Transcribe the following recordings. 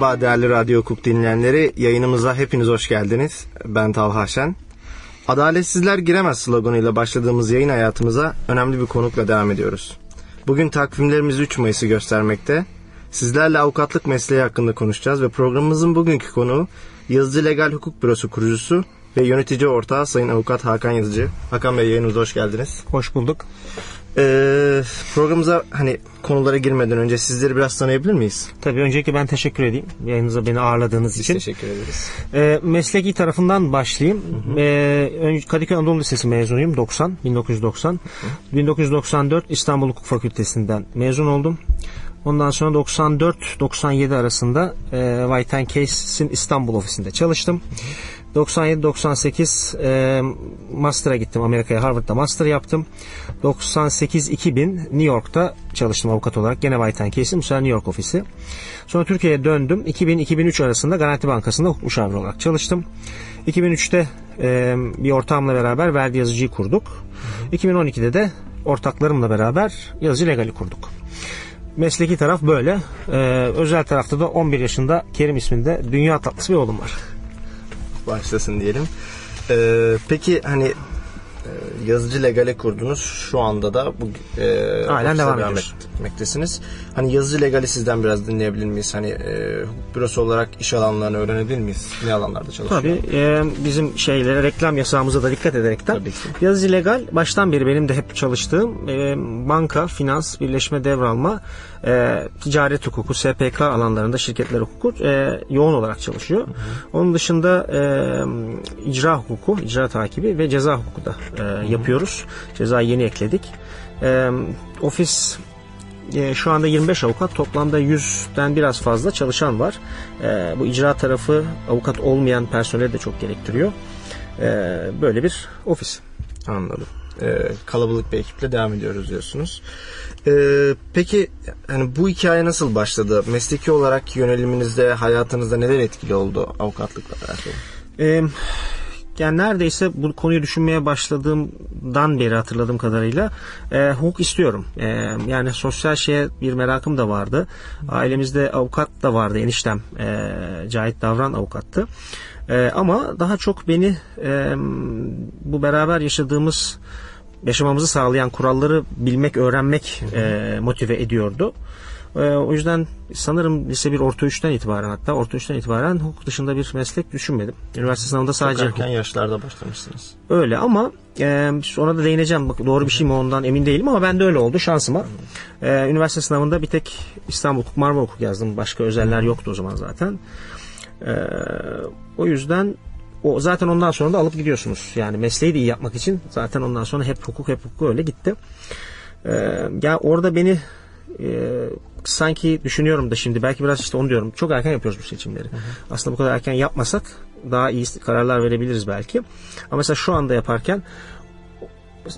Merhaba değerli Radyo Hukuk dinleyenleri. Yayınımıza hepiniz hoş geldiniz. Ben Talha Şen. Adaletsizler giremez sloganıyla başladığımız yayın hayatımıza önemli bir konukla devam ediyoruz. Bugün takvimlerimiz 3 Mayıs'ı göstermekte. Sizlerle avukatlık mesleği hakkında konuşacağız ve programımızın bugünkü konuğu Yazıcı Legal Hukuk Bürosu kurucusu ve yönetici ortağı Sayın Avukat Hakan Yazıcı. Hakan Bey yayınımıza hoş geldiniz. Hoş bulduk. Ee, programımıza hani konulara girmeden önce sizleri biraz tanıyabilir miyiz? Tabii öncelikle ben teşekkür edeyim yayınıza beni ağırladığınız Biz için. teşekkür ederiz. Ee, mesleki tarafından başlayayım. Ee, önce Kadıköy Anadolu Lisesi mezunuyum 90 1990. 1994 İstanbul Hukuk Fakültesinden mezun oldum. Ondan sonra 94-97 arasında e, White Case'in İstanbul ofisinde çalıştım. 97-98 e, master'a gittim Amerika'ya Harvard'da master yaptım. 98-2000 New York'ta çalıştım avukat olarak. Gene White Case'in bu New York ofisi. Sonra Türkiye'ye döndüm. 2000-2003 arasında Garanti Bankası'nda hukuk müşaviri olarak çalıştım. 2003'te e, bir ortağımla beraber verdi yazıcıyı kurduk. 2012'de de ortaklarımla beraber yazıcı legali kurduk. Mesleki taraf böyle. Ee, özel tarafta da 11 yaşında Kerim isminde dünya tatlısı bir oğlum var. Başlasın diyelim. Ee, peki hani e, yazıcı legale kurdunuz. Şu anda da bu e, Halen devam ediyoruz. etmektesiniz. Hani yazıcı legali sizden biraz dinleyebilir miyiz? Hani e, hukuk bürosu olarak iş alanlarını öğrenebilir miyiz? Ne alanlarda çalışıyor? Tabii e, bizim şeylere reklam yasağımıza da dikkat ederekten Tabii ki. yazıcı legal baştan beri benim de hep çalıştığım e, banka, finans, birleşme devralma, e, ticaret hukuku, SPK alanlarında şirketler hukuku e, yoğun olarak çalışıyor. Onun dışında e, icra hukuku, icra takibi ve ceza hukuku da e, yapıyoruz. Cezayı yeni ekledik. E, ofis e, şu anda 25 avukat toplamda 100'den biraz fazla çalışan var. E, bu icra tarafı avukat olmayan personeli de çok gerektiriyor. E, böyle bir ofis. Anladım. Ee, kalabalık bir ekiple devam ediyoruz diyorsunuz. Ee, peki hani bu hikaye nasıl başladı? Mesleki olarak yöneliminizde, hayatınızda neler etkili oldu avukatlıkla alakalı? E, yani neredeyse bu konuyu düşünmeye başladığımdan beri hatırladığım kadarıyla e, hukuk istiyorum. E, yani sosyal şeye bir merakım da vardı. Ailemizde avukat da vardı. Eniştem e, Cahit Davran avukattı. E, ama daha çok beni e, bu beraber yaşadığımız yaşamamızı sağlayan kuralları bilmek, öğrenmek e, motive ediyordu. E, o yüzden sanırım lise 1 orta 3'ten itibaren hatta orta 3'ten itibaren hukuk dışında bir meslek düşünmedim. Üniversite sınavında sadece Çok erken yaşlarda başlamışsınız. öyle ama e, ona da değineceğim. Bak, doğru bir şey mi ondan emin değilim ama ben de öyle oldu şansıma. E, üniversite sınavında bir tek İstanbul Hukuk Marmara Hukuk yazdım. Başka özeller yoktu o zaman zaten. E, o yüzden o zaten ondan sonra da alıp gidiyorsunuz. Yani mesleği de iyi yapmak için zaten ondan sonra hep hukuk hep hukuk öyle gitti. E, ya orada beni e, sanki düşünüyorum da şimdi belki biraz işte onu diyorum. Çok erken yapıyoruz bu seçimleri. Aslında bu kadar erken yapmasak daha iyi kararlar verebiliriz belki. Ama mesela şu anda yaparken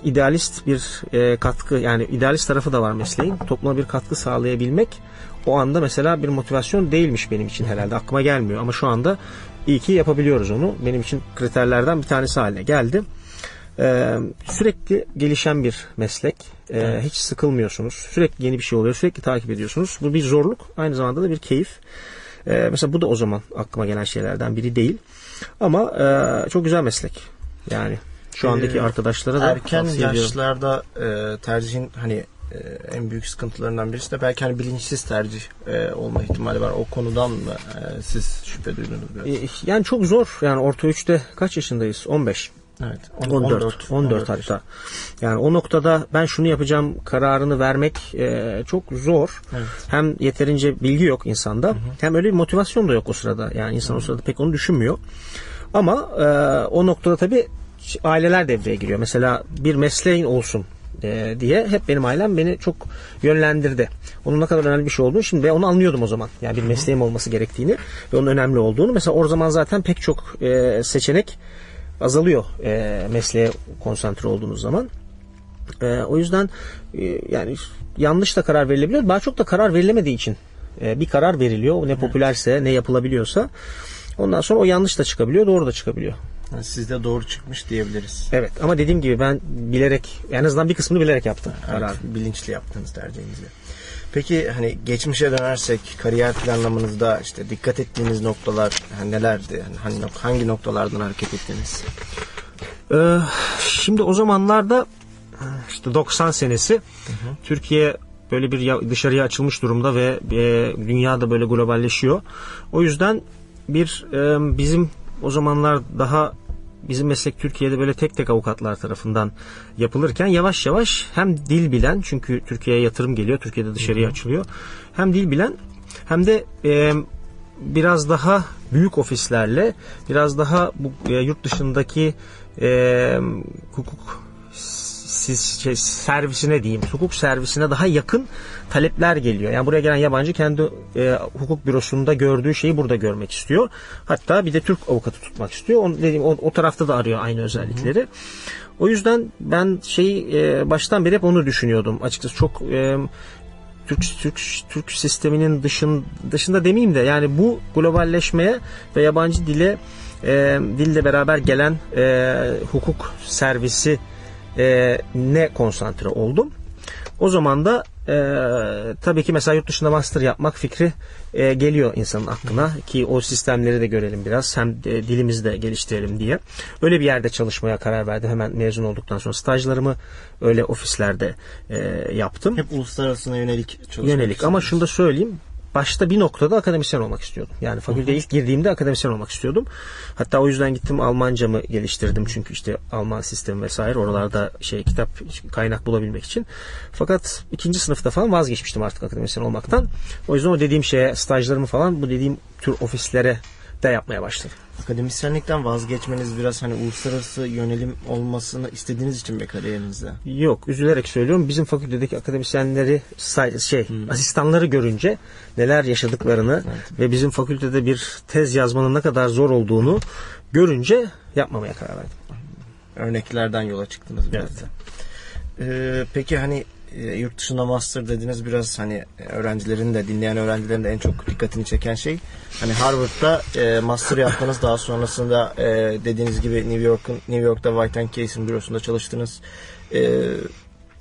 idealist bir e, katkı yani idealist tarafı da var mesleğin. Topluma bir katkı sağlayabilmek o anda mesela bir motivasyon değilmiş benim için herhalde. Aklıma gelmiyor ama şu anda iyi ki yapabiliyoruz onu. Benim için kriterlerden bir tanesi haline geldi. Ee, sürekli gelişen bir meslek. Ee, Hiç sıkılmıyorsunuz. Sürekli yeni bir şey oluyor. Sürekli takip ediyorsunuz. Bu bir zorluk. Aynı zamanda da bir keyif. Ee, mesela bu da o zaman aklıma gelen şeylerden biri değil. Ama e, çok güzel meslek. Yani şu andaki Ee, arkadaşlara da erken tavsiye ediyorum. yaşlarda e, tercihin hani e, en büyük sıkıntılarından birisi de belki hani bilinçsiz tercih e, olma ihtimali var. O konudan mı e, siz şüphe duydunuz biraz? Ee, Yani çok zor. Yani orta 3'te kaç yaşındayız? 15. Evet. 14, 14, hatta. Yani o noktada ben şunu yapacağım kararını vermek e, çok zor. Evet. Hem yeterince bilgi yok insanda, hem öyle bir motivasyon da yok o sırada. Yani insan o sırada pek onu düşünmüyor. Ama e, o noktada tabii aileler devreye giriyor. Mesela bir mesleğin olsun e, diye hep benim ailem beni çok yönlendirdi. Onun ne kadar önemli bir şey olduğunu şimdi onu anlıyordum o zaman. Yani bir mesleğim olması gerektiğini ve onun önemli olduğunu. Mesela o zaman zaten pek çok e, seçenek azalıyor e, mesleğe konsantre olduğunuz zaman. E, o yüzden e, yani yanlış da karar verilebiliyor. Daha çok da karar verilemediği için e, bir karar veriliyor. Ne popülerse, ne yapılabiliyorsa. Ondan sonra o yanlış da çıkabiliyor, doğru da çıkabiliyor. Yani sizde doğru çıkmış diyebiliriz. Evet ama dediğim gibi ben bilerek en azından bir kısmını bilerek yaptım Evet, bilinçli yaptığınız tercihinizi. Peki hani geçmişe dönersek kariyer planlamanızda işte dikkat ettiğiniz noktalar hani nelerdi? Hani hangi noktalardan hareket ettiniz? Ee, şimdi o zamanlarda işte 90 senesi Türkiye böyle bir ya- dışarıya açılmış durumda ve e, dünya da böyle globalleşiyor. O yüzden bir e, bizim o zamanlar daha bizim meslek Türkiye'de böyle tek tek avukatlar tarafından yapılırken yavaş yavaş hem dil bilen çünkü Türkiye'ye yatırım geliyor Türkiye'de dışarıya açılıyor. Hem dil bilen hem de e, biraz daha büyük ofislerle biraz daha bu e, yurt dışındaki e, hukuk siz şey, servisine diyeyim hukuk servisine daha yakın talepler geliyor. Yani buraya gelen yabancı kendi e, hukuk bürosunda gördüğü şeyi burada görmek istiyor. Hatta bir de Türk avukatı tutmak istiyor. Onu dediğim o, o tarafta da arıyor aynı özellikleri. O yüzden ben şey e, baştan beri hep onu düşünüyordum. Açıkçası çok e, Türk Türk Türk sisteminin dışın, dışında demeyeyim de yani bu globalleşmeye ve yabancı dile e, dille beraber gelen e, hukuk servisi e, ne konsantre oldum. O zaman da e, tabii ki mesela yurt dışında master yapmak fikri e, geliyor insanın aklına ki o sistemleri de görelim biraz hem de dilimizi de geliştirelim diye. Öyle bir yerde çalışmaya karar verdim hemen mezun olduktan sonra stajlarımı öyle ofislerde e, yaptım. Hep uluslararasına yönelik çalışmak Yönelik ama şunu da söyleyeyim başta bir noktada akademisyen olmak istiyordum. Yani fakülteye ilk girdiğimde akademisyen olmak istiyordum. Hatta o yüzden gittim Almancamı geliştirdim çünkü işte Alman sistemi vesaire oralarda şey kitap kaynak bulabilmek için. Fakat ikinci sınıfta falan vazgeçmiştim artık akademisyen olmaktan. O yüzden o dediğim şeye stajlarımı falan bu dediğim tür ofislere de yapmaya başladım. Akademisyenlikten vazgeçmeniz biraz hani uluslararası yönelim olmasını istediğiniz için mi kariyerinizde? Yok üzülerek söylüyorum bizim fakültedeki akademisyenleri şey asistanları görünce neler yaşadıklarını ve bizim fakültede bir tez yazmanın ne kadar zor olduğunu görünce yapmamaya karar verdim. Örneklerden yola çıktınız biraz Evet. da. Ee, peki hani e, yurt dışında master dediniz biraz hani öğrencilerin de dinleyen öğrencilerin de en çok dikkatini çeken şey hani Harvard'da e, master yapmanız daha sonrasında e, dediğiniz gibi New York'un New York'ta White Case'in bürosunda çalıştınız. E,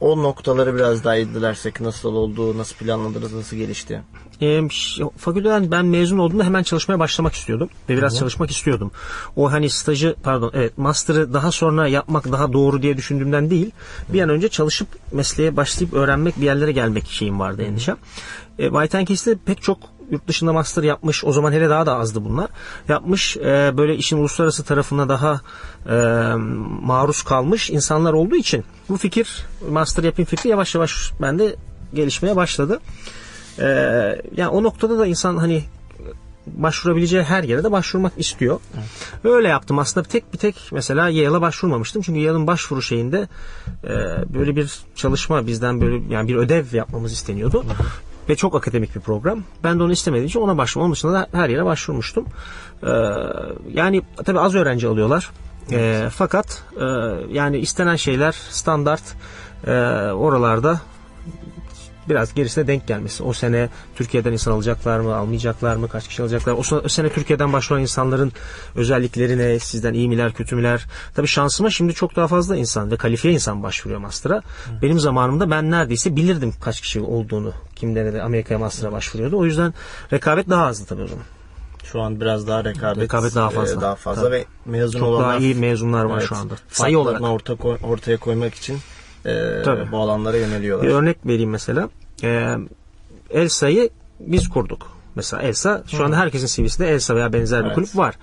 o noktaları biraz daha irdelersek nasıl oldu, nasıl planladınız, nasıl gelişti? Ş- fakülteden ben mezun olduğumda hemen çalışmaya başlamak istiyordum ve biraz çalışmak istiyordum. O hani stajı pardon evet master'ı daha sonra yapmak daha doğru diye düşündüğümden değil. Bir an önce çalışıp mesleğe başlayıp öğrenmek bir yerlere gelmek şeyim vardı endişem. E, White Case'de pek çok yurt dışında master yapmış. O zaman hele daha da azdı bunlar. Yapmış e, böyle işin uluslararası tarafına daha e, maruz kalmış insanlar olduğu için bu fikir master yapayım fikri yavaş yavaş bende gelişmeye başladı. Ee, yani o noktada da insan hani başvurabileceği her yere de başvurmak istiyor. Öyle yaptım aslında tek bir tek mesela Yale'a başvurmamıştım. Çünkü Yale'ın başvuru şeyinde e, böyle bir çalışma bizden böyle yani bir ödev yapmamız isteniyordu. Ve çok akademik bir program. Ben de onu istemediğim için ona başvurmam. Onun dışında da her yere başvurmuştum. Ee, yani tabii az öğrenci alıyorlar. Ee, fakat e, yani istenen şeyler standart e, oralarda biraz gerisine denk gelmesi. O sene Türkiye'den insan alacaklar mı, almayacaklar mı, kaç kişi alacaklar? O, sene- o sene Türkiye'den başvuran insanların özellikleri ne, sizden iyi miler, kötü müler? Tabii şansıma şimdi çok daha fazla insan ve kalifiye insan başvuruyor master'a. Benim zamanımda ben neredeyse bilirdim kaç kişi olduğunu. Kimlere de Amerika'ya master'a başvuruyordu. O yüzden rekabet daha azdı tabii o zaman. Şu an biraz daha rekabet, Rekabet daha e, fazla. daha fazla Tabii. ve mezun Çok olanlar daha iyi mezunlar var Evet, şu anda. Sayı olarak. farklarını orta koy- ortaya koymak için e, Tabii. bu alanlara yöneliyorlar. Bir örnek vereyim mesela. Ee, Elsa'yı biz kurduk. Mesela Elsa şu anda herkesin CV'sinde Elsa veya benzer bir Evet. kulüp var.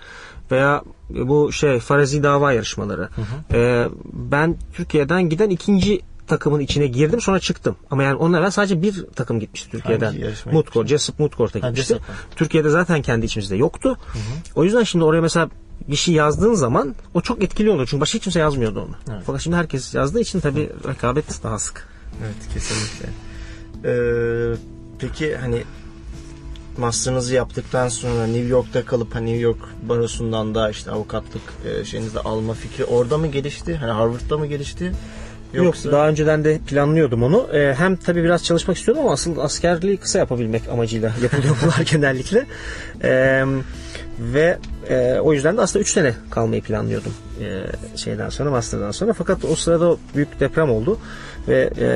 Veya bu şey farazi dava yarışmaları. Ee, ben Türkiye'den giden ikinci takımın içine girdim sonra çıktım. Ama yani onunla evvel sadece bir takım gitmişti Türkiye'den. Hangi yarışmaya Mutko, Jessup Mutkort'a Ha, gitmişti. Ha. Türkiye'de zaten kendi içimizde yoktu. O yüzden şimdi oraya mesela bir şey yazdığın zaman o çok etkili oluyor. Çünkü başka kimse yazmıyordu onu. Evet. Fakat şimdi herkes yazdığı için tabii rekabet daha sık. Evet kesinlikle. Ee, peki hani master'ınızı yaptıktan sonra New York'ta kalıp hani New York barosundan da işte avukatlık e, şeyinizi alma fikri orada mı gelişti? Hani Harvard'da mı gelişti? Yoksa Yok daha önceden de planlıyordum onu. Ee, hem tabii biraz çalışmak istiyordum ama asıl askerliği kısa yapabilmek amacıyla yapılıyor bunlar genellikle. Ee, Ve e, o yüzden de aslında 3 sene kalmayı planlıyordum e, şeyden sonra master'dan sonra. Fakat o sırada büyük deprem oldu ve e,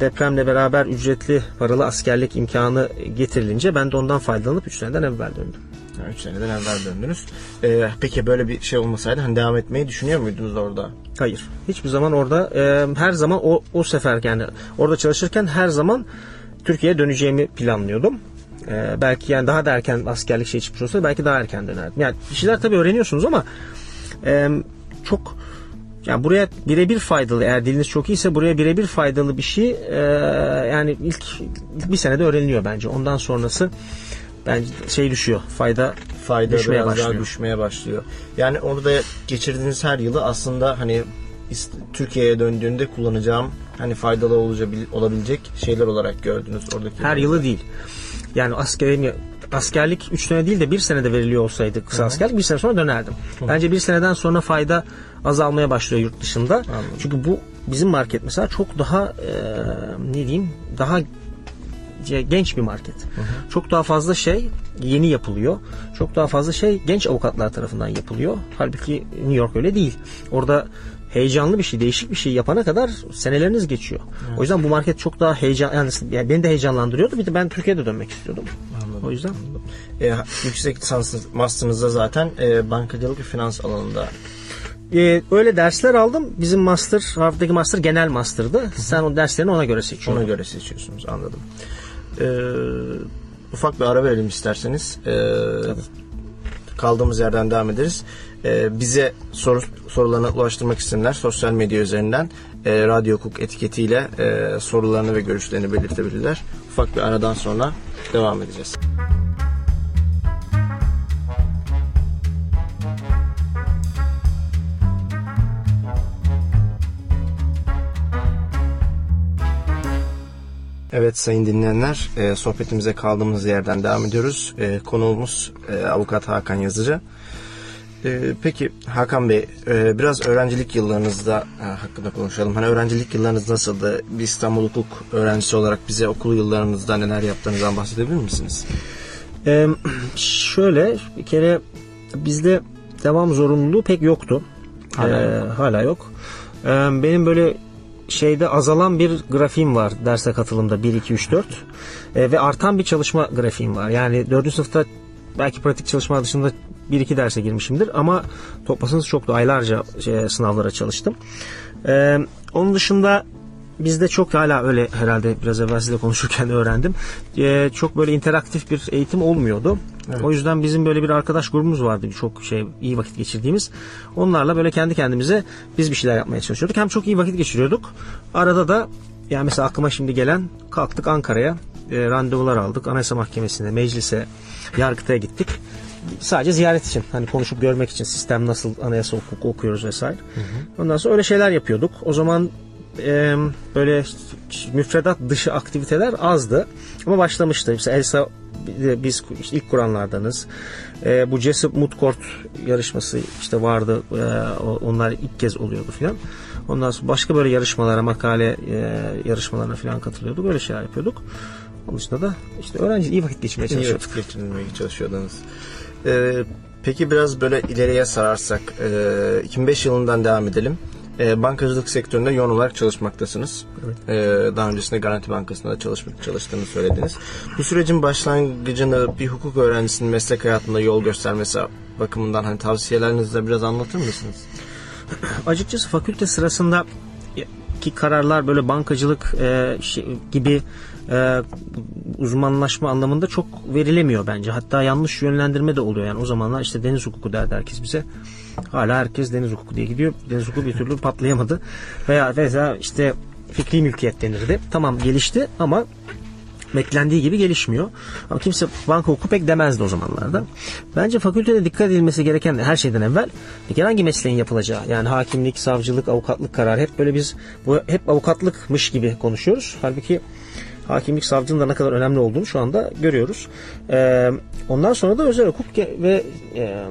depremle beraber ücretli paralı askerlik imkanı getirilince ben de ondan faydalanıp 3 seneden evvel döndüm. 3 seneden evvel döndünüz. Ee, peki böyle bir şey olmasaydı hani devam etmeyi düşünüyor muydunuz orada? Hayır. Hiçbir zaman orada e, her zaman o, o sefer yani orada çalışırken her zaman Türkiye'ye döneceğimi planlıyordum. E, belki yani daha da erken askerlik şey çıkmış olsa belki daha erken dönerdim. Yani bir şeyler tabii öğreniyorsunuz ama e, çok yani buraya birebir faydalı eğer diliniz çok iyiyse buraya birebir faydalı bir şey e, yani ilk, ilk bir senede öğreniliyor bence. Ondan sonrası bence şey düşüyor. Fayda Fayda düşmeye biraz başlıyor. daha düşmeye başlıyor. Yani orada geçirdiğiniz her yılı aslında hani Türkiye'ye döndüğünde kullanacağım hani faydalı olabil- olabilecek şeyler olarak gördünüz oradaki. Her yılı değil. Yani askeri askerlik 3 sene değil de 1 senede veriliyor olsaydı kısa askerlik bir sene sonra dönerdim. Bence bir seneden sonra fayda azalmaya başlıyor yurt dışında. Çünkü bu bizim market mesela çok daha e, ne diyeyim daha genç bir market. Çok daha fazla şey yeni yapılıyor. Çok daha fazla şey genç avukatlar tarafından yapılıyor. Halbuki New York öyle değil. Orada heyecanlı bir şey, değişik bir şey yapana kadar seneleriniz geçiyor. O yüzden bu market çok daha heyecan yani, yani beni de heyecanlandırıyordu. Bir de ben Türkiye'de dönmek istiyordum. O yüzden E, yüksek lisans master'ınızda zaten e, bankacılık ve finans alanında Ee, öyle dersler aldım. Bizim master, Harvard'daki master genel master'dı. Sen o derslerini ona göre seçiyordun. ona göre seçiyorsunuz anladım. E, ufak bir ara verelim isterseniz. E, kaldığımız yerden devam ederiz. E, bize soru, sorularını ulaştırmak isteyenler sosyal medya üzerinden e, Radyo Hukuk etiketiyle e, sorularını ve görüşlerini belirtebilirler. Ufak bir aradan sonra devam edeceğiz. Evet sayın dinleyenler e, sohbetimize kaldığımız yerden devam ediyoruz. E, konuğumuz e, avukat Hakan Yazıcı. E, peki Hakan Bey e, biraz öğrencilik yıllarınızda e, hakkında konuşalım. Hani öğrencilik yıllarınız nasıldı? Bir İstanbul Hukuk öğrencisi olarak bize okul yıllarınızda neler yaptığınızdan bahsedebilir misiniz? Ee, şöyle bir kere bizde devam zorunluluğu pek yoktu. Hala Ee, hala yok. Ee, benim böyle şeyde azalan bir grafiğim var derse katılımda 1 2 3 4 Ee, ve artan bir çalışma grafiğim var. Yani 4. sınıfta belki pratik çalışma dışında 1 2 derse girmişimdir ama toplasanız çoktu. Aylarca şey, sınavlara çalıştım. Ee, onun dışında Bizde çok hala öyle herhalde biraz evvel sizle konuşurken öğrendim. Ee, çok böyle interaktif bir eğitim olmuyordu. O yüzden bizim böyle bir arkadaş grubumuz vardı. Çok şey iyi vakit geçirdiğimiz. Onlarla böyle kendi kendimize biz bir şeyler yapmaya çalışıyorduk. Hem çok iyi vakit geçiriyorduk. Arada da yani mesela aklıma şimdi gelen kalktık Ankara'ya e, randevular aldık. Anayasa Mahkemesi'ne, meclise, yargıtaya gittik. Sadece ziyaret için hani konuşup görmek için sistem nasıl anayasa hukuku okuyoruz vesaire. Ondan sonra öyle şeyler yapıyorduk. O zaman e, böyle müfredat dışı aktiviteler azdı ama başlamıştı. Mesela Elsa biz işte ilk kuranlardanız. E, bu Jessup Moot Court yarışması işte vardı. E, onlar ilk kez oluyordu filan. Ondan sonra başka böyle yarışmalara, makale e, yarışmalarına filan katılıyorduk. Öyle şeyler yapıyorduk. Onun dışında da işte öğrenci iyi vakit geçirmeye İyi çalışıyorduk. vakit geçirmeye çalışıyordunuz. E, peki biraz böyle ileriye sararsak e, 2005 yılından devam edelim. E, bankacılık sektöründe yoğun olarak çalışmaktasınız. E, daha öncesinde Garanti Bankası'nda da çalıştığını söylediniz. Bu sürecin başlangıcını bir hukuk öğrencisinin meslek hayatında yol göstermesi bakımından hani tavsiyelerinizi de biraz anlatır mısınız? açıkçası fakülte sırasında ki kararlar böyle bankacılık e, şey- gibi e, uzmanlaşma anlamında çok verilemiyor bence. Hatta yanlış yönlendirme de oluyor. Yani o zamanlar işte deniz hukuku derdi herkes bize. Hala herkes deniz hukuku diye gidiyor. Deniz hukuku bir türlü patlayamadı. Veya veya işte fikri mülkiyet denirdi. Tamam gelişti ama beklendiği gibi gelişmiyor. Ama kimse banka hukuku pek demezdi o zamanlarda. Bence fakültede dikkat edilmesi gereken her şeyden evvel bir kere hangi mesleğin yapılacağı. Yani hakimlik, savcılık, avukatlık kararı hep böyle biz bu hep avukatlıkmış gibi konuşuyoruz. Halbuki hakimlik, savcılığın da ne kadar önemli olduğunu şu anda görüyoruz. Ee, ondan sonra da özel hukuk ve e,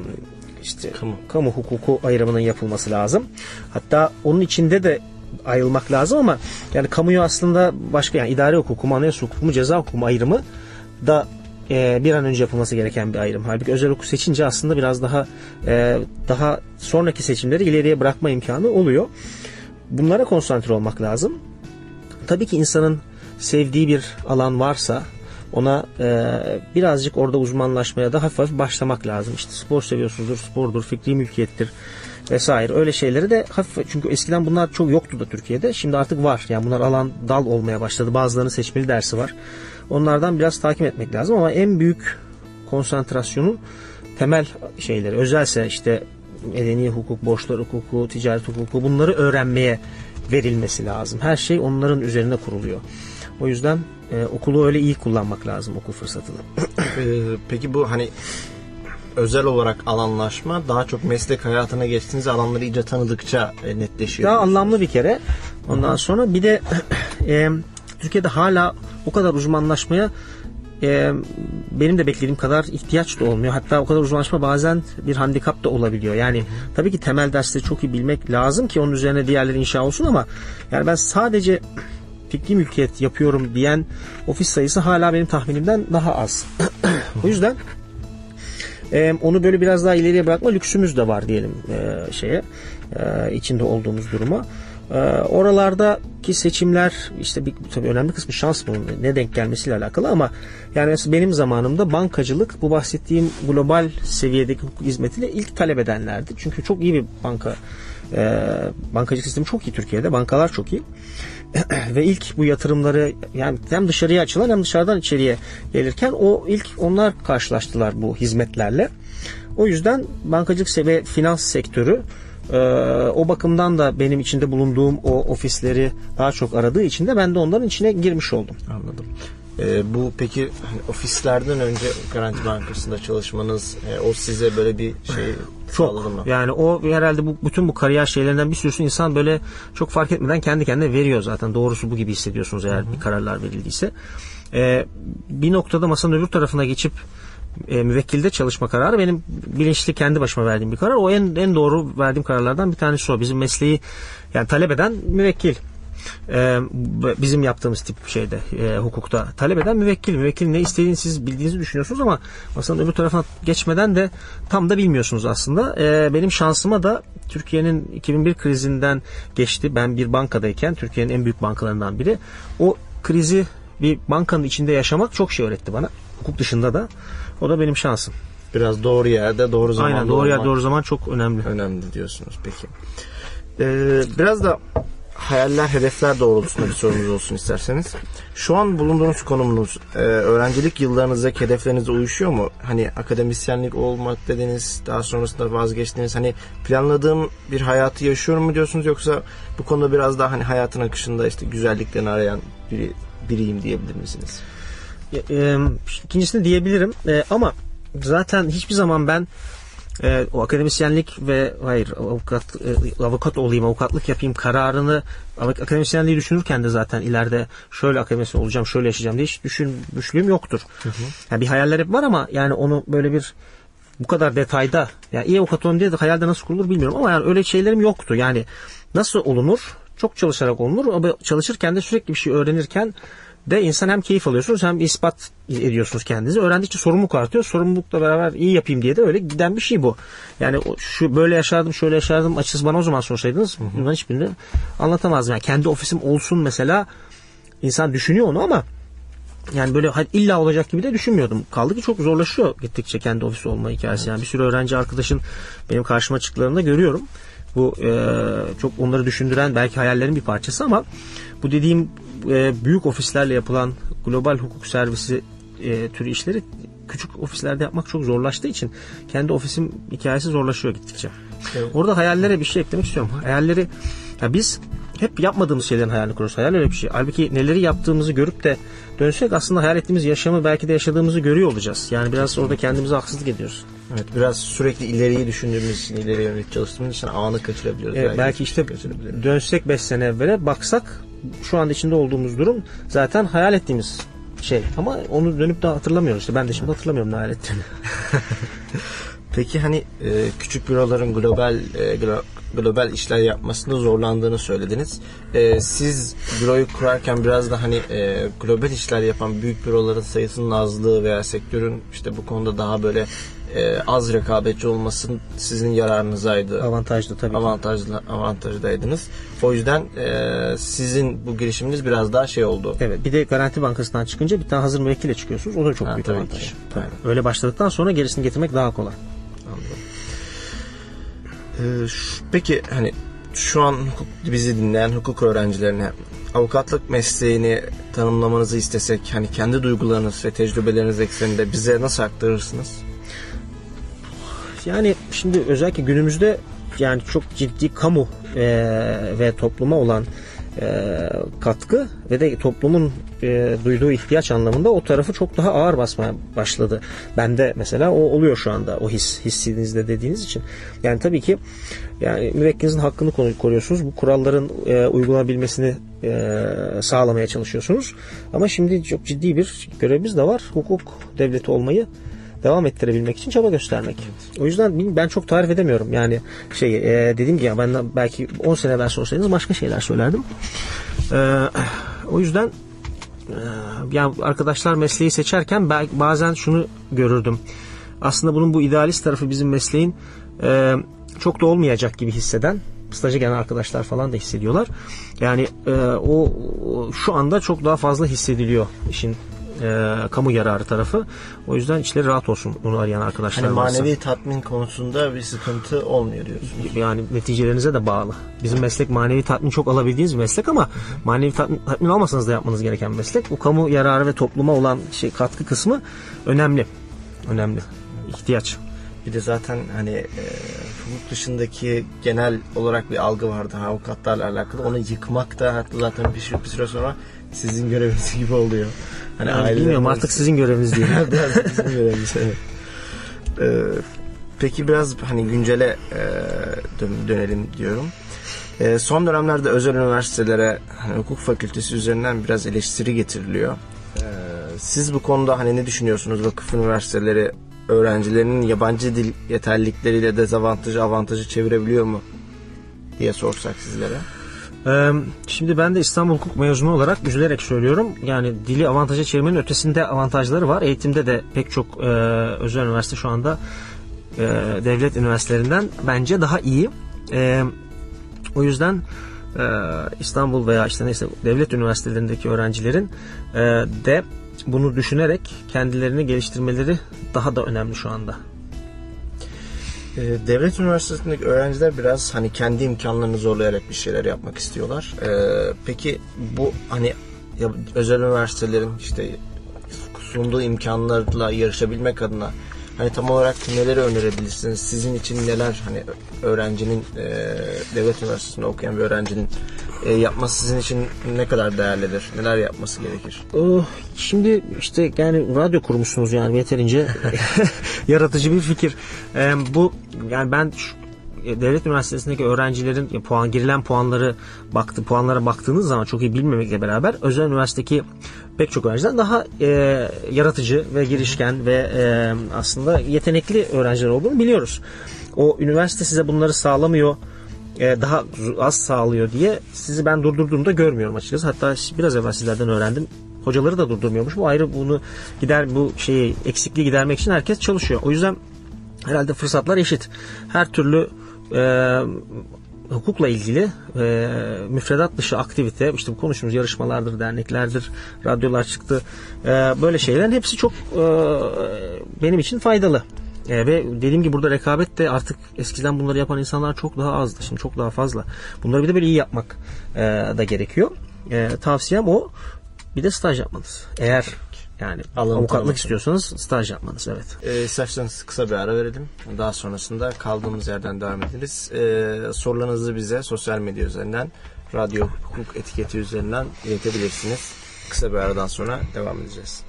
işte Kamu. kamu hukuku ayrımının yapılması lazım. Hatta onun içinde de ayrılmak lazım ama yani kamuyu aslında başka yani idare hukuku mu, anayasa hukuku mu, ceza hukuku mu ayrımı da e, bir an önce yapılması gereken bir ayrım. Halbuki özel okul seçince aslında biraz daha e, daha sonraki seçimleri ileriye bırakma imkanı oluyor. Bunlara konsantre olmak lazım. Tabii ki insanın sevdiği bir alan varsa ona e, birazcık orada uzmanlaşmaya da hafif hafif başlamak lazım. İşte spor seviyorsunuzdur, spordur, fikri mülkiyettir vesaire. Öyle şeyleri de hafif çünkü eskiden bunlar çok yoktu da Türkiye'de. Şimdi artık var. Yani bunlar alan dal olmaya başladı. Bazılarının seçmeli dersi var. Onlardan biraz takip etmek lazım ama en büyük konsantrasyonun temel şeyleri özelse işte medeni hukuk, borçlar hukuku, ticaret hukuku bunları öğrenmeye verilmesi lazım. Her şey onların üzerine kuruluyor. O yüzden e, okulu öyle iyi kullanmak lazım okul fırsatını. Ee, peki bu hani özel olarak alanlaşma daha çok meslek hayatına geçtiğiniz alanları iyice tanıdıkça e, netleşiyor. Daha anlamlı bir kere. Ondan sonra bir de e, Türkiye'de hala o kadar uzmanlaşmaya e, benim de beklediğim kadar ihtiyaç da olmuyor. Hatta o kadar uzmanlaşma bazen bir handikap da olabiliyor. Yani tabii ki temel dersleri çok iyi bilmek lazım ki onun üzerine diğerleri inşa olsun ama yani ben sadece fikri mülkiyet yapıyorum diyen ofis sayısı hala benim tahminimden daha az. o yüzden e, onu böyle biraz daha ileriye bırakma lüksümüz de var diyelim e, şeye e, içinde olduğumuz duruma. E, oralardaki seçimler işte bir, tabii önemli kısmı şans bunun ne denk gelmesiyle alakalı ama yani benim zamanımda bankacılık bu bahsettiğim global seviyedeki hukuk hizmetiyle ilk talep edenlerdi. Çünkü çok iyi bir banka e, bankacılık sistemi çok iyi Türkiye'de. Bankalar çok iyi. ve ilk bu yatırımları yani hem dışarıya açılan hem dışarıdan içeriye gelirken o ilk onlar karşılaştılar bu hizmetlerle. O yüzden bankacılık ve finans sektörü e, o bakımdan da benim içinde bulunduğum o ofisleri daha çok aradığı için de ben de onların içine girmiş oldum. Anladım. Ee, bu peki ofislerden önce Garanti Bankası'nda çalışmanız e, o size böyle bir şey? Çok. Yani o herhalde bu bütün bu kariyer şeylerinden bir sürüsü insan böyle çok fark etmeden kendi kendine veriyor zaten. Doğrusu bu gibi hissediyorsunuz eğer bir kararlar verildiyse. Ee, bir noktada masanın öbür tarafına geçip e, müvekkilde çalışma kararı benim bilinçli kendi başıma verdiğim bir karar. O en en doğru verdiğim kararlardan bir tanesi o. Bizim mesleği yani talep eden müvekkil. Ee, bizim yaptığımız tip şeyde e, hukukta talep eden müvekkil. Müvekkil ne istediğini siz bildiğinizi düşünüyorsunuz ama masanın öbür tarafına geçmeden de tam da bilmiyorsunuz aslında. Ee, benim şansıma da Türkiye'nin 2001 krizinden geçti. Ben bir bankadayken Türkiye'nin en büyük bankalarından biri. O krizi bir bankanın içinde yaşamak çok şey öğretti bana. Hukuk dışında da. O da benim şansım. Biraz doğru yerde doğru zamanda Aynen doğru yer doğru zaman çok önemli. önemli diyorsunuz peki. Ee, biraz da hayaller, hedefler doğrultusunda bir sorumuz olsun isterseniz. Şu an bulunduğunuz konumunuz e, öğrencilik yıllarınızdaki hedeflerinize uyuşuyor mu? Hani akademisyenlik olmak dediniz, daha sonrasında vazgeçtiniz. Hani planladığım bir hayatı yaşıyorum mu diyorsunuz yoksa bu konuda biraz daha hani hayatın akışında işte güzelliklerini arayan biri, biriyim diyebilir misiniz? E, ikincisini diyebilirim E, ama zaten hiçbir zaman ben e, o akademisyenlik ve hayır avukat e, avukat olayım avukatlık yapayım kararını ak- akademisyenliği düşünürken de zaten ileride şöyle akademisyen olacağım şöyle yaşayacağım diye hiç düşünmüşlüğüm yoktur. Yani bir hayaller hep var ama yani onu böyle bir bu kadar detayda yani iyi avukat olun diye de hayalde nasıl kurulur bilmiyorum ama yani öyle şeylerim yoktu. Yani nasıl olunur? Çok çalışarak olunur ama çalışırken de sürekli bir şey öğrenirken de insan hem keyif alıyorsunuz hem ispat ediyorsunuz kendinizi. Öğrendikçe sorumluluk artıyor. Sorumlulukla beraber iyi yapayım diye de öyle giden bir şey bu. Yani şu böyle yaşardım, şöyle yaşardım. Açıkçası bana o zaman sorsaydınız bunların hiçbirini anlatamazdım. Yani kendi ofisim olsun mesela insan düşünüyor onu ama yani böyle illa olacak gibi de düşünmüyordum. Kaldı ki çok zorlaşıyor gittikçe kendi ofisi olma hikayesi. Yani bir sürü öğrenci arkadaşın benim karşıma çıktıklarını görüyorum. Bu e, çok onları düşündüren belki hayallerin bir parçası ama bu dediğim e, büyük ofislerle yapılan global hukuk servisi e, türü işleri küçük ofislerde yapmak çok zorlaştığı için kendi ofisim hikayesi zorlaşıyor gittikçe. Evet. Orada hayallere bir şey eklemek istiyorum. Hayalleri ya biz hep yapmadığımız şeylerin hayalini kuruyoruz. Hayal öyle bir şey. Halbuki neleri yaptığımızı görüp de dönsek aslında hayal ettiğimiz yaşamı belki de yaşadığımızı görüyor olacağız. Yani biraz orada kendimize haksızlık ediyoruz. Evet biraz sürekli ileriyi düşündüğümüz için, ileriye yönelik çalıştığımız için anı kaçırabiliyoruz. Evet, belki işte kaçırabiliyoruz. dönsek 5 sene evvele baksak şu anda içinde olduğumuz durum zaten hayal ettiğimiz şey. Ama onu dönüp de hatırlamıyoruz. İşte ben de şimdi hatırlamıyorum ne hayal ettiğimi. Peki hani e, küçük büroların global e, glo- global işler yapmasında zorlandığını söylediniz. E, siz büroyu kurarken biraz da hani e, global işler yapan büyük büroların sayısının azlığı veya sektörün işte bu konuda daha böyle e, az rekabetçi olmasının sizin yararınızaydı. Avantajlı tabii. Avantajlı, avantajdaydınız. O yüzden e, sizin bu girişiminiz biraz daha şey oldu. Evet bir de Garanti Bankası'ndan çıkınca bir tane hazır müvekkile çıkıyorsunuz. O da çok Ha, büyük tabii avantaj. ki. Tabii. Aynen. Öyle başladıktan sonra gerisini getirmek daha kolay. Anladım. Ee, şu- peki hani şu an hukuk, bizi dinleyen hukuk öğrencilerine avukatlık mesleğini tanımlamanızı istesek hani kendi duygularınız ve tecrübeleriniz ekseninde bize nasıl aktarırsınız? Yani şimdi özellikle günümüzde yani çok ciddi kamu e, ve topluma olan e, katkı ve de toplumun e, duyduğu ihtiyaç anlamında o tarafı çok daha ağır basmaya başladı. Bende mesela o oluyor şu anda o his hissinizde dediğiniz için. Yani tabii ki yani müvekkilinizin hakkını koru- koruyorsunuz. Bu kuralların e, uygulanabilmesini e, sağlamaya çalışıyorsunuz. Ama şimdi çok ciddi bir görevimiz de var. Hukuk devleti olmayı devam ettirebilmek için çaba göstermek. O yüzden ben çok tarif edemiyorum. Yani şey e, dediğim gibi ben belki 10 sene evvel sorsaydınız başka şeyler söylerdim. E, o yüzden e, yani arkadaşlar mesleği seçerken bazen şunu görürdüm. Aslında bunun bu idealist tarafı bizim mesleğin e, çok da olmayacak gibi hisseden staja gelen arkadaşlar falan da hissediyorlar. Yani e, o şu anda çok daha fazla hissediliyor işin e, kamu yararı tarafı. O yüzden içleri rahat olsun bunu arayan arkadaşlar Hani varsa. manevi tatmin konusunda bir sıkıntı olmuyor diyorsunuz. yani neticelerinize de bağlı. Bizim meslek manevi tatmin çok alabildiğiniz bir meslek ama manevi tatmin, tatmin almasanız da yapmanız gereken meslek. Bu kamu yararı ve topluma olan şey katkı kısmı önemli. Önemli. İhtiyaç. Bir de zaten hani e, hukuk dışındaki genel olarak bir algı vardı avukatlarla alakalı. Onu yıkmak da hatta zaten bir, bir süre sonra sizin göreviniz gibi oluyor. Hani Yani bilmiyorum artık sizin göreviniz değil. Biraz bizim görevimiz, evet. Ee, peki biraz hani güncele e, dön- dönelim diyorum. E, son dönemlerde özel üniversitelere hani hukuk fakültesi üzerinden biraz eleştiri getiriliyor. E, siz bu konuda hani ne düşünüyorsunuz? Vakıf üniversiteleri öğrencilerinin yabancı dil yeterlilikleriyle dezavantajı avantajı çevirebiliyor mu? diye sorsak sizlere. Ee, Şimdi ben de İstanbul Hukuk mezunu olarak üzülerek söylüyorum. Yani dili avantaja çevirmenin ötesinde avantajları var. Eğitimde de pek çok e, özel üniversite şu anda e, devlet üniversitelerinden bence daha iyi. E, o yüzden e, İstanbul veya işte neyse devlet üniversitelerindeki öğrencilerin e, de bunu düşünerek kendilerini geliştirmeleri daha da önemli şu anda. Ee, Devlet üniversitesindeki öğrenciler biraz hani kendi imkanlarını zorlayarak bir şeyler yapmak istiyorlar. Ee, peki bu hani özel üniversitelerin işte sunduğu imkanlarla yarışabilmek adına hani tam olarak neleri önerebilirsiniz? Sizin için neler hani öğrencinin e, devlet üniversitesinde okuyan bir öğrencinin e, yapması sizin için ne kadar değerlidir? Neler yapması gerekir? Oh, Şimdi işte yani radyo kurmuşsunuz yani yeterince yaratıcı bir fikir. Ee, bu yani ben şu- e, devlet üniversitesindeki öğrencilerin ya, puan girilen puanları baktı puanlara baktığınız zaman çok iyi bilmemekle beraber özel üniversitedeki pek çok öğrenciden daha e, yaratıcı ve girişken ve e, aslında yetenekli öğrenciler olduğunu biliyoruz. O üniversite size bunları sağlamıyor e, daha az sağlıyor diye sizi ben durdurduğumda görmüyorum açıkçası. Hatta biraz evvel sizlerden öğrendim. Hocaları da durdurmuyormuş. Bu ayrı bunu gider bu şeyi eksikliği gidermek için herkes çalışıyor. O yüzden herhalde fırsatlar eşit. Her türlü e, hukukla ilgili e, müfredat dışı aktivite işte bu konuştuğumuz yarışmalardır, derneklerdir, radyolar çıktı. E, böyle şeylerin hepsi çok e, benim için faydalı. E, ve dediğim gibi burada rekabet de artık eskiden bunları yapan insanlar çok daha azdı. Şimdi çok daha fazla. Bunları bir de böyle iyi yapmak e, da gerekiyor. E, tavsiyem o. Bir de staj yapmanız. Eğer yani Alanı avukatlık tanımak. istiyorsanız staj yapmanız evet. E, isterseniz kısa bir ara verelim. Daha sonrasında kaldığımız yerden devam ederiz. E, sorularınızı bize sosyal medya üzerinden, radyo hukuk etiketi üzerinden iletebilirsiniz. Kısa bir aradan sonra devam edeceğiz.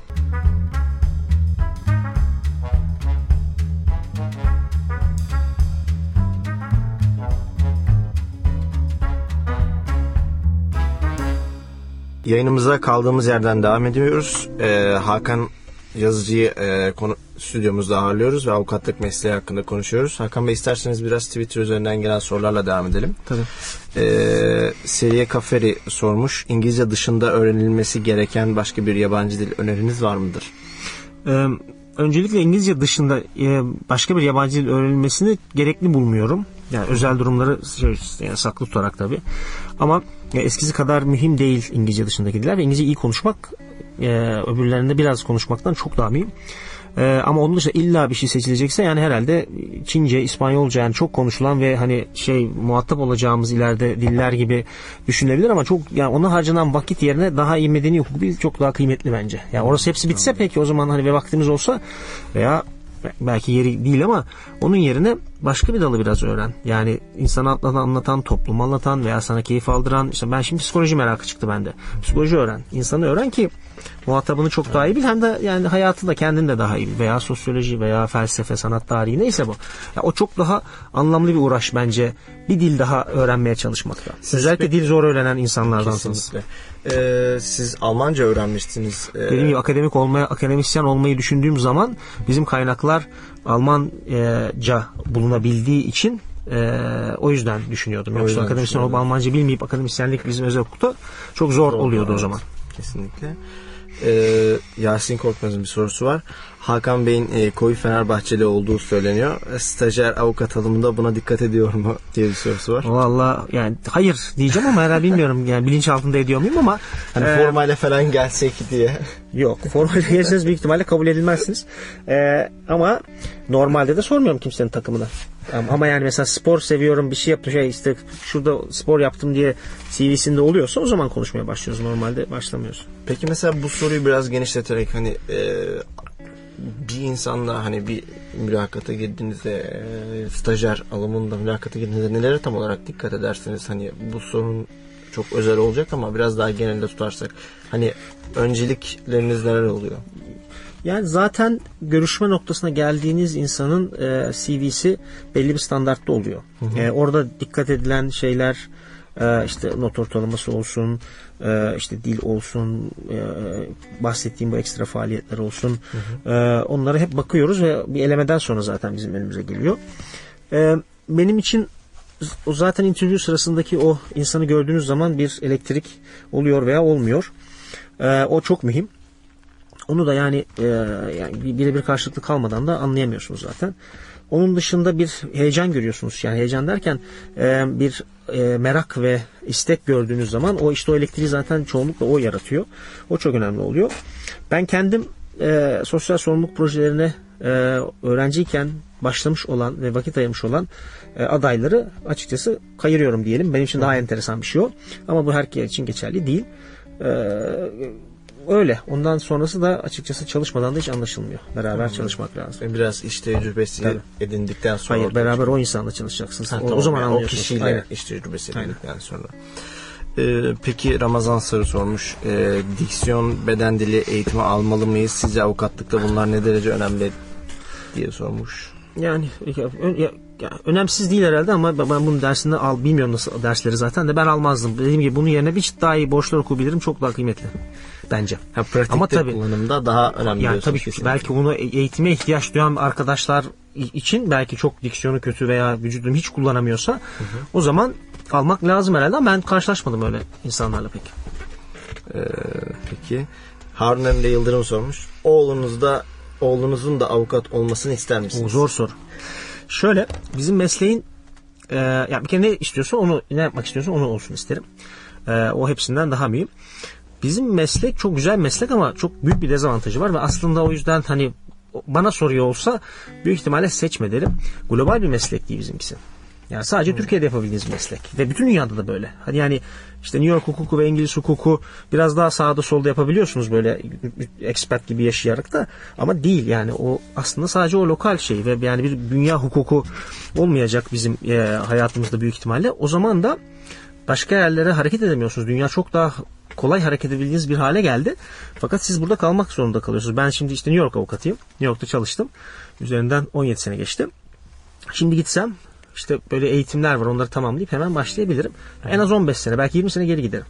Yayınımıza kaldığımız yerden devam ediyoruz. Ee, Hakan yazıcıyı e, konu, stüdyomuzda ağırlıyoruz ve avukatlık mesleği hakkında konuşuyoruz. Hakan Bey isterseniz biraz Twitter üzerinden gelen sorularla devam edelim. Tabii. Ee, Seriye Kaferi sormuş. İngilizce dışında öğrenilmesi gereken başka bir yabancı dil öneriniz var mıdır? Ee, öncelikle İngilizce dışında e, başka bir yabancı dil öğrenilmesini gerekli bulmuyorum. Yani özel durumları şey, yani saklı tutarak tabii. Ama ya, eskisi kadar mühim değil İngilizce dışındaki diller ve İngilizce iyi konuşmak e, öbürlerinde biraz konuşmaktan çok daha mühim. E, ama onun dışında illa bir şey seçilecekse yani herhalde Çince, İspanyolca yani çok konuşulan ve hani şey muhatap olacağımız ileride diller gibi düşünülebilir ama çok yani ona harcanan vakit yerine daha iyi medeni hukuk bil çok daha kıymetli bence. Yani orası hepsi bitse peki o zaman hani ve vaktimiz olsa veya belki yeri değil ama onun yerine başka bir dalı biraz öğren. Yani insana anlatan, anlatan, toplum anlatan veya sana keyif aldıran işte ben şimdi psikoloji merakı çıktı bende. Psikoloji öğren. İnsanı öğren ki muhatabını çok daha iyi bil hem de yani hayatı da kendin de daha iyi bil. Veya sosyoloji veya felsefe, sanat tarihi neyse bu. Ya o çok daha anlamlı bir uğraş bence. Bir dil daha öğrenmeye çalışmakta. Özellikle dil zor öğrenen insanlardansınız. Kesinlikle. Ee, siz Almanca öğrenmiştiniz. Ee, Dediğim gibi akademik olmaya, akademisyen olmayı düşündüğüm zaman bizim kaynaklar Almanca bulunabildiği için e, o yüzden düşünüyordum. Yoksa yüzden akademisyen olup Almanca bilmeyip akademisyenlik bizim özel hukukta çok zor oluyordu o evet. zaman. Kesinlikle. Ee, Yasin Korkmaz'ın bir sorusu var. Hakan Bey'in e, koyu Fenerbahçeli olduğu söyleniyor. E, Stajyer avukat alımında buna dikkat ediyor mu diye bir sorusu var. Valla yani hayır diyeceğim ama herhalde bilmiyorum yani bilinç altında ediyor muyum ama Hani e, formayla falan gelsek diye. Yok. Formayla gelirseniz büyük ihtimalle kabul edilmezsiniz. Ee, ama normalde de sormuyorum kimsenin takımına. Ama, yani mesela spor seviyorum bir şey yaptım şey işte şurada spor yaptım diye CV'sinde oluyorsa o zaman konuşmaya başlıyoruz. Normalde başlamıyoruz. Peki mesela bu soruyu biraz genişleterek hani e, bir insanla hani bir mülakata girdiğinizde e, stajyer alımında mülakata girdiğinizde nelere tam olarak dikkat edersiniz? Hani bu sorun çok özel olacak ama biraz daha genelde tutarsak hani öncelikleriniz neler oluyor? Yani zaten görüşme noktasına geldiğiniz insanın e, CV'si belli bir standartta oluyor. E, orada dikkat edilen şeyler e, işte not ortalaması olsun, e, işte dil olsun, e, bahsettiğim bu ekstra faaliyetler olsun. E, onlara hep bakıyoruz ve bir elemeden sonra zaten bizim önümüze geliyor. E, benim için o zaten interview sırasındaki o insanı gördüğünüz zaman bir elektrik oluyor veya olmuyor. E, o çok mühim. Onu da yani, e, yani bir- birebir karşılıklı kalmadan da anlayamıyorsunuz zaten. Onun dışında bir heyecan görüyorsunuz. Yani heyecan derken e, bir e, merak ve istek gördüğünüz zaman o işte o elektriği zaten çoğunlukla o yaratıyor. O çok önemli oluyor. Ben kendim e, sosyal sorumluluk projelerine e, öğrenciyken başlamış olan ve vakit ayırmış olan e, adayları açıkçası kayırıyorum diyelim. Benim için daha enteresan bir şey o. Ama bu herkes için geçerli değil. E, öyle. Ondan sonrası da açıkçası çalışmadan da hiç anlaşılmıyor. Beraber çalışmak lazım. Biraz iş tecrübesi Tabii. edindikten sonra Hayır beraber o insanla çalışacaksınız. Ha, o, tamam. o zaman Yani. O kişiyle Aynen. iş tecrübesi edindikten sonra. Ee, peki Ramazan Sarı sormuş. Ee, diksiyon, beden dili eğitimi almalı mıyız? Sizce avukatlıkta bunlar ne derece önemli diye sormuş. Yani ya, ya- ya, önemsiz değil herhalde ama ben bunun dersini al bilmiyorum nasıl dersleri zaten de ben almazdım. Dediğim gibi bunun yerine bir daha iyi borçlar okuyabilirim çok daha kıymetli bence. Ha, pratikte Ama tabii- kullanımda daha önemli Yani tabii kesinlikle. belki bunu eğitime ihtiyaç duyan arkadaşlar için belki çok diksiyonu kötü veya vücudunu hiç kullanamıyorsa o zaman almak lazım herhalde ama ben karşılaşmadım öyle insanlarla pek. Ee, peki Harun Emre Yıldırım sormuş. Oğlunuz da oğlunuzun da avukat olmasını ister misiniz? O zor soru. Şöyle bizim mesleğin e, ya bir kere ne istiyorsa onu ne yapmak istiyorsa onu olsun isterim. E, o hepsinden daha mühim. Bizim meslek çok güzel meslek ama çok büyük bir dezavantajı var ve aslında o yüzden hani bana soruyor olsa büyük ihtimalle seçme derim. Global bir meslek değil bizimkisi. Yani sadece Türkiye'de yapabildiğiniz meslek. Ve bütün dünyada da böyle. Hadi yani işte New York hukuku ve İngiliz hukuku biraz daha sağda solda yapabiliyorsunuz böyle expert gibi yaşayarak da. Ama değil yani o aslında sadece o lokal şey ve yani bir dünya hukuku olmayacak bizim e, hayatımızda büyük ihtimalle. O zaman da başka yerlere hareket edemiyorsunuz. Dünya çok daha kolay hareket edebildiğiniz bir hale geldi. Fakat siz burada kalmak zorunda kalıyorsunuz. Ben şimdi işte New York avukatıyım. New York'ta çalıştım. Üzerinden 17 sene geçti. Şimdi gitsem işte böyle eğitimler var onları tamamlayıp hemen başlayabilirim. En az 15 sene belki 20 sene geri giderim.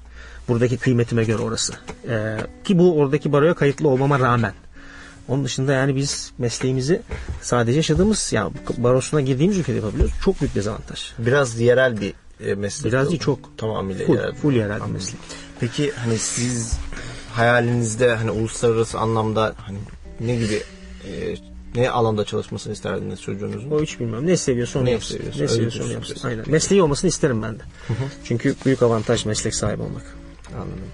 Buradaki kıymetime göre orası. Ee, ki bu oradaki baroya kayıtlı olmama rağmen. Onun dışında yani biz mesleğimizi sadece yaşadığımız yani barosuna girdiğimiz ülkede yapabiliyoruz. Çok büyük dezavantaj. Biraz yerel bir e, meslek. Biraz değil, çok. Tamamıyla Full, yerel. full yerel bir meslek. Peki hani siz hayalinizde hani uluslararası anlamda hani ne gibi e, ne alanda çalışmasını isterdiniz çocuğunuzun? O hiç bilmem. Ne seviyorsa onu Ne yapsın. seviyorsa, Ne seviyorsa onu yapsın. Aynen. Mesleği olmasını isterim ben de. Çünkü büyük avantaj meslek sahibi olmak. Anladım.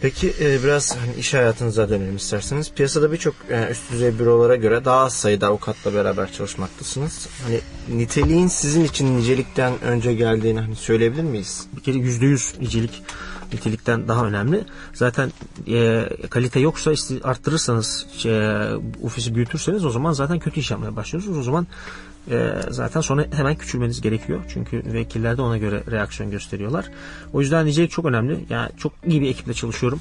Peki e, biraz hani iş hayatınıza dönelim isterseniz. Piyasada birçok yani üst düzey bürolara göre daha az sayıda avukatla beraber çalışmaktasınız. Hani niteliğin sizin için nicelikten önce geldiğini hani söyleyebilir miyiz? bir kere yüzde yüz nicelik nitelikten daha önemli. Zaten e, kalite yoksa arttırırsanız e, ofisi büyütürseniz o zaman zaten kötü iş yapmaya başlıyorsunuz. O zaman e, zaten sonra hemen küçülmeniz gerekiyor. Çünkü vekiller de ona göre reaksiyon gösteriyorlar. O yüzden nicelik çok önemli. Yani çok iyi bir ekiple çalışıyorum.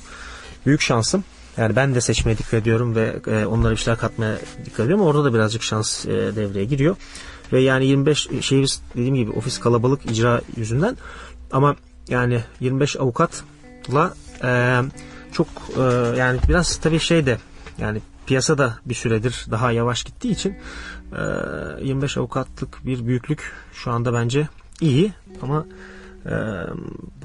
Büyük şansım. Yani ben de seçmeye dikkat ediyorum ve e, onlara bir şeyler katmaya dikkat ediyorum. Orada da birazcık şans e, devreye giriyor. Ve yani 25 şehir dediğim gibi ofis kalabalık icra yüzünden ama yani 25 avukatla e, çok e, yani biraz tabii şey de yani piyasada bir süredir daha yavaş gittiği için e, 25 avukatlık bir büyüklük şu anda bence iyi ama e,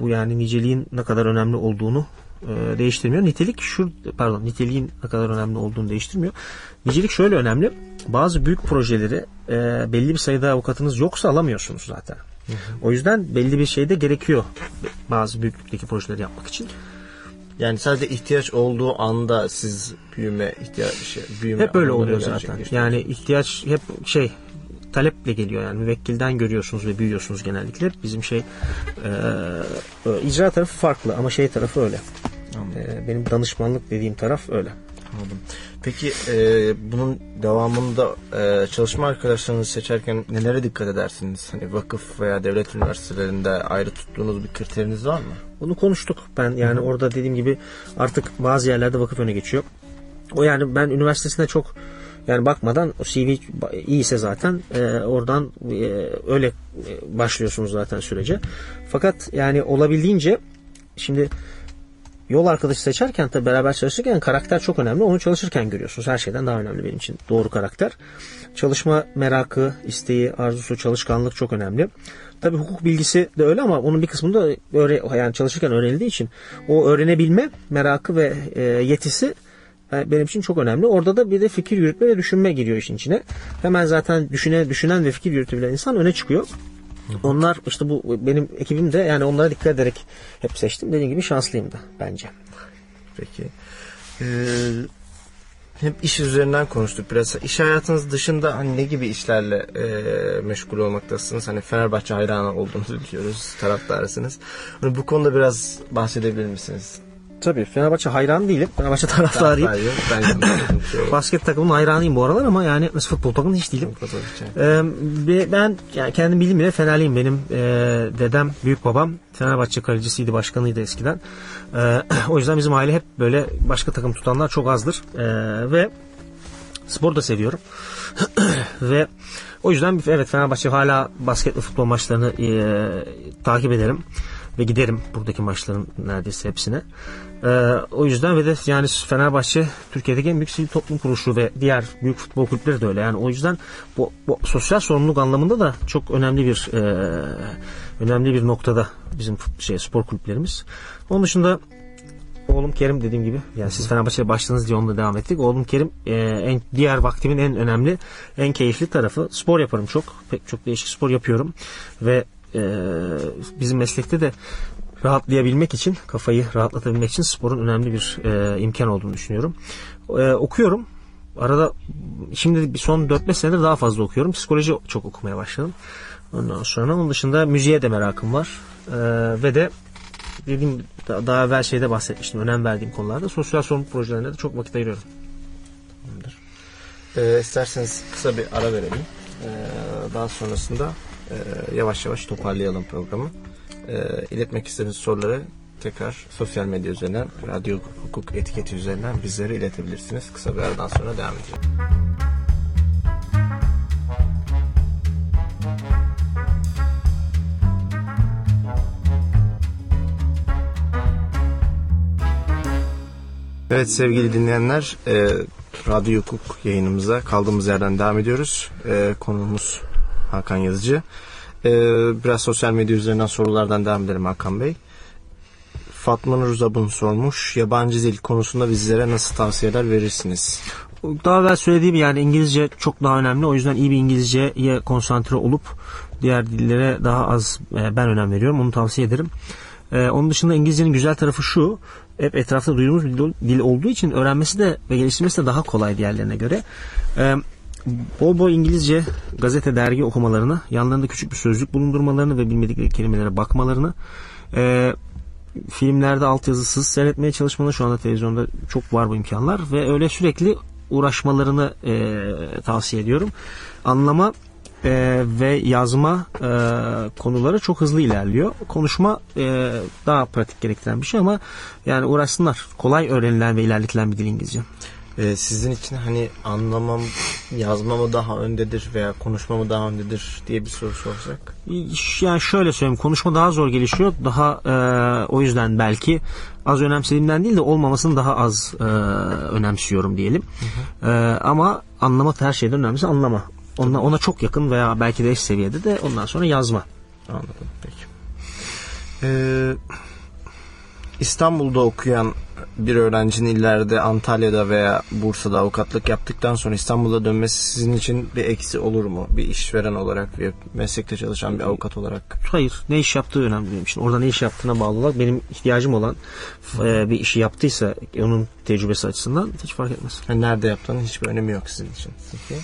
bu yani niceliğin ne kadar önemli olduğunu e, değiştirmiyor. Nitelik şu pardon niteliğin ne kadar önemli olduğunu değiştirmiyor. Nicelik şöyle önemli. Bazı büyük projeleri e, belli bir sayıda avukatınız yoksa alamıyorsunuz zaten. O yüzden belli bir şey de gerekiyor bazı büyüklükteki projeleri yapmak için. Yani sadece ihtiyaç olduğu anda siz büyüme ihtiyaç şey, büyüme Hep böyle oluyor zaten. Yani ihtiyaç hep şey taleple geliyor yani müvekkilden görüyorsunuz ve büyüyorsunuz genellikle. Bizim şey e, icra tarafı farklı ama şey tarafı öyle. E, benim danışmanlık dediğim taraf öyle. Anladım. Peki e, bunun devamında e, çalışma arkadaşlarınızı seçerken nelere dikkat edersiniz? Hani vakıf veya devlet üniversitelerinde ayrı tuttuğunuz bir kriteriniz var mı? Bunu konuştuk. Ben yani orada dediğim gibi artık bazı yerlerde vakıf öne geçiyor. O yani ben üniversitesine çok yani bakmadan o CV iyiyse zaten e, oradan e, öyle e, başlıyorsunuz zaten sürece. Fakat yani olabildiğince şimdi yol arkadaşı seçerken tabii beraber çalışırken karakter çok önemli. Onu çalışırken görüyorsunuz. Her şeyden daha önemli benim için. Doğru karakter. Çalışma merakı, isteği, arzusu, çalışkanlık çok önemli. Tabii hukuk bilgisi de öyle ama onun bir kısmında öğre, yani çalışırken öğrenildiği için o öğrenebilme merakı ve e, yetisi e, benim için çok önemli. Orada da bir de fikir yürütme ve düşünme giriyor işin içine. Hemen zaten düşüne, düşünen ve fikir yürütebilen insan öne çıkıyor. Onlar işte bu benim ekibim de yani onlara dikkat ederek hep seçtim. Dediğim gibi şanslıyım da bence. Peki. Ee, hep iş üzerinden konuştuk biraz. İş hayatınız dışında hani ne gibi işlerle e, meşgul olmaktasınız? Hani Fenerbahçe hayranı olduğunuzu biliyoruz, taraftarısınız. Hani bu konuda biraz bahsedebilir misiniz? Tabii Fenerbahçe hayran değilim. Fenerbahçe taraftarıyım. Şey, Basket takımının hayranıyım bu aralar ama yani mesela futbol takımının hiç değilim. Ee, ben yani kendim bildiğim bile Fenerliyim. Benim e, dedem, büyük babam Fenerbahçe kalecisiydi, başkanıydı eskiden. E, o yüzden bizim aile hep böyle başka takım tutanlar çok azdır. E, ve spor da seviyorum. ve o yüzden evet Fenerbahçe hala basket ve futbol maçlarını e, takip ederim ve giderim buradaki maçların neredeyse hepsine. Ee, o yüzden ve de yani Fenerbahçe Türkiye'deki en büyük sivil toplum kuruluşu ve diğer büyük futbol kulüpleri de öyle. Yani o yüzden bu, bu sosyal sorumluluk anlamında da çok önemli bir e, önemli bir noktada bizim şey spor kulüplerimiz. Onun dışında oğlum Kerim dediğim gibi yani siz Fenerbahçe'ye başladınız diye onunla devam ettik. Oğlum Kerim e, en diğer vaktimin en önemli, en keyifli tarafı spor yaparım çok. Pek çok değişik spor yapıyorum ve e, bizim meslekte de rahatlayabilmek için, kafayı rahatlatabilmek için sporun önemli bir e, imkan olduğunu düşünüyorum. E, okuyorum. Arada şimdi son 4-5 senedir daha fazla okuyorum. Psikoloji çok okumaya başladım. Ondan sonra onun dışında müziğe de merakım var. E, ve de dediğim daha evvel şeyde bahsetmiştim. Önem verdiğim konularda sosyal sorumluluk projelerine de çok vakit ayırıyorum. Ee, isterseniz kısa bir ara verelim. Ee, daha sonrasında e, yavaş yavaş toparlayalım programı. Ee, iletmek istediğiniz soruları tekrar sosyal medya üzerinden, radyo hukuk etiketi üzerinden bizlere iletebilirsiniz. Kısa bir aradan sonra devam edeceğiz. Evet sevgili dinleyenler, e, Radyo Hukuk yayınımıza kaldığımız yerden devam ediyoruz. Ee, konuğumuz Hakan Yazıcı. Ee, biraz sosyal medya üzerinden sorulardan devam edelim Hakan Bey. Fatma Nur Zabun sormuş. Yabancı dil konusunda bizlere nasıl tavsiyeler verirsiniz? Daha evvel söylediğim yani İngilizce çok daha önemli. O yüzden iyi bir İngilizceye konsantre olup diğer dillere daha az e, ben önem veriyorum. Onu tavsiye ederim. E, onun dışında İngilizcenin güzel tarafı şu. Hep etrafta duyduğumuz bir dil- olduğu için öğrenmesi de ve geliştirmesi de daha kolay diğerlerine göre. E, bol bol İngilizce gazete, dergi okumalarını, yanlarında küçük bir sözlük bulundurmalarını ve bilmedikleri kelimelere bakmalarını, e, filmlerde altyazısız seyretmeye çalışmaları şu anda televizyonda çok var bu imkanlar ve öyle sürekli uğraşmalarını e, tavsiye ediyorum. Anlama e, ve yazma e, konuları çok hızlı ilerliyor. Konuşma e, daha pratik gerektiren bir şey ama yani uğraşsınlar. Kolay öğrenilen ve ilerletilen bir dil İngilizce. Ee, sizin için hani anlamam, yazma mı daha öndedir veya konuşma mı daha öndedir diye bir soru sorsak. Yani şöyle söyleyeyim konuşma daha zor gelişiyor. Daha e, o yüzden belki az önemsediğimden değil de olmamasını daha az e, önemsiyorum diyelim. E, ama anlamak her şeyden önemlisi anlama. Ona, ona çok yakın veya belki de eş seviyede de ondan sonra yazma. Anladım peki. Ee, İstanbul'da okuyan bir öğrencinin ileride Antalya'da veya Bursa'da avukatlık yaptıktan sonra İstanbul'a dönmesi sizin için bir eksi olur mu? Bir işveren olarak ve meslekte çalışan bir avukat olarak. Hayır. Ne iş yaptığı önemli benim için. Orada ne iş yaptığına bağlı olarak benim ihtiyacım olan e, bir işi yaptıysa onun tecrübesi açısından hiç fark etmez. Yani nerede yaptığının hiçbir önemi yok sizin için. Peki.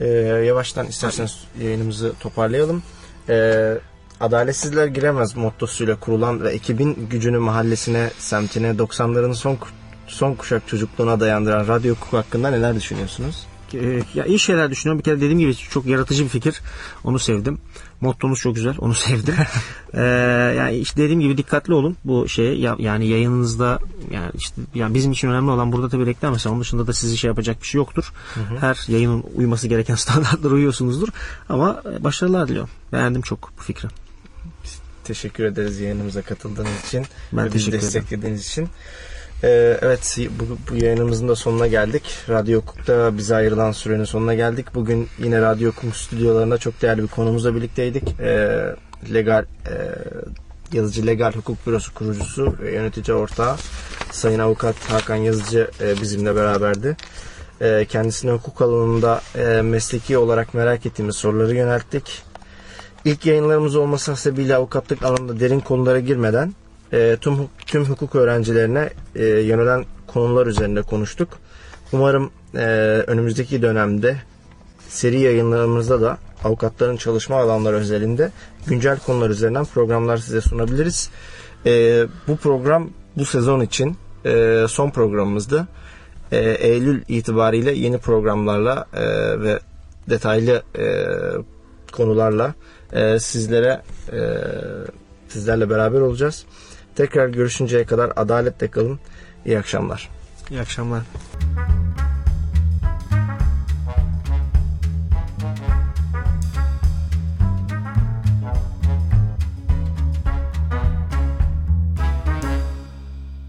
Ee, yavaştan isterseniz yayınımızı toparlayalım. Ee, Adaletsizler giremez mottosuyla kurulan ve ekibin gücünü mahallesine, semtine, 90'ların son son kuşak çocukluğuna dayandıran radyo hukuk hakkında neler düşünüyorsunuz? Ee, ya iyi şeyler düşünüyorum. Bir kere dediğim gibi çok yaratıcı bir fikir. Onu sevdim. Mottomuz çok güzel. Onu sevdim. Ee, yani işte dediğim gibi dikkatli olun bu şeye. Ya- yani yayınınızda yani işte yani bizim için önemli olan burada tabii reklam mesela onun dışında da sizi şey yapacak bir şey yoktur. Her yayının uyması gereken standartlara uyuyorsunuzdur. Ama başarılar diliyorum. Beğendim çok bu fikri. Teşekkür ederiz yayınımıza katıldığınız için Ben ve bizi desteklediğiniz için. Ee, evet bu, bu yayınımızın da sonuna geldik. Radyo Hukuk'ta bize ayrılan sürenin sonuna geldik. Bugün yine Radyo Hukuk stüdyolarında çok değerli bir konumuzla birlikteydik. Ee, legal e, Yazıcı Legal Hukuk Bürosu kurucusu ve yönetici ortağı Sayın Avukat Hakan Yazıcı e, bizimle beraberdi. E, kendisine hukuk alanında e, mesleki olarak merak ettiğimiz soruları yönelttik. İlk yayınlarımız olması hasebiyle avukatlık alanında derin konulara girmeden e, tüm, tüm hukuk öğrencilerine e, yönelen konular üzerinde konuştuk. Umarım e, önümüzdeki dönemde seri yayınlarımızda da avukatların çalışma alanları özelinde güncel konular üzerinden programlar size sunabiliriz. E, bu program bu sezon için e, son programımızdı. E, Eylül itibariyle yeni programlarla e, ve detaylı e, konularla e, sizlere e, sizlerle beraber olacağız. Tekrar görüşünceye kadar adaletle kalın. İyi akşamlar. İyi akşamlar.